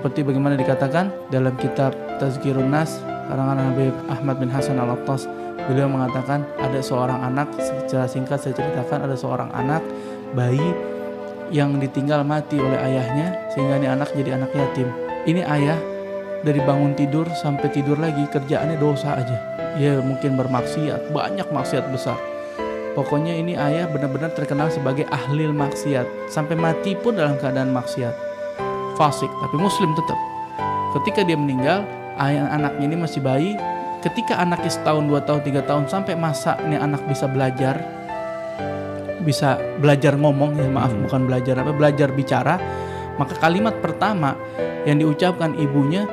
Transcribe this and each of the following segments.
seperti bagaimana dikatakan dalam kitab Tazkirun Nas karangan Habib Ahmad bin Hasan Al-Attas beliau mengatakan ada seorang anak secara singkat saya ceritakan ada seorang anak bayi yang ditinggal mati oleh ayahnya sehingga ini anak jadi anak yatim. Ini ayah dari bangun tidur sampai tidur lagi kerjaannya dosa aja. Ya mungkin bermaksiat banyak maksiat besar. Pokoknya ini ayah benar-benar terkenal sebagai ahli maksiat. Sampai mati pun dalam keadaan maksiat fasik tapi muslim tetap ketika dia meninggal ayah anaknya ini masih bayi ketika anaknya setahun dua tahun tiga tahun sampai masa ini anak bisa belajar bisa belajar ngomong ya maaf hmm. bukan belajar apa belajar bicara maka kalimat pertama yang diucapkan ibunya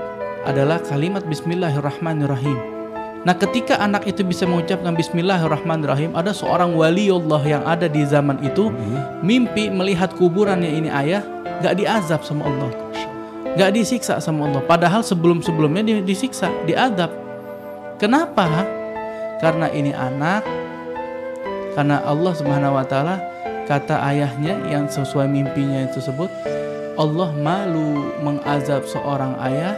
adalah kalimat Bismillahirrahmanirrahim Nah ketika anak itu bisa mengucapkan Bismillahirrahmanirrahim Ada seorang wali Allah yang ada di zaman itu hmm. Mimpi melihat kuburannya ini ayah Gak diazab sama Allah Gak disiksa sama Allah Padahal sebelum-sebelumnya disiksa, diadab Kenapa? Karena ini anak Karena Allah subhanahu wa ta'ala Kata ayahnya yang sesuai mimpinya tersebut Allah malu mengazab seorang ayah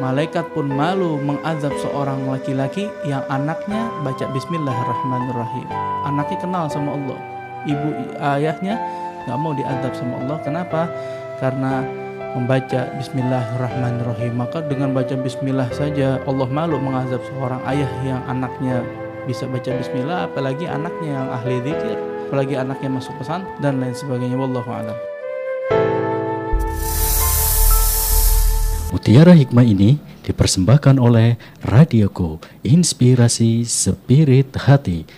Malaikat pun malu mengazab seorang laki-laki yang anaknya baca Bismillahirrahmanirrahim. Anaknya kenal sama Allah. Ibu ayahnya nggak mau diadab sama Allah. Kenapa? Karena membaca Bismillahirrahmanirrahim. Maka dengan baca Bismillah saja Allah malu mengazab seorang ayah yang anaknya bisa baca Bismillah, apalagi anaknya yang ahli zikir, apalagi anaknya masuk pesan dan lain sebagainya. Wallahu a'lam. Mutiara Hikmah ini dipersembahkan oleh Radioku Inspirasi Spirit Hati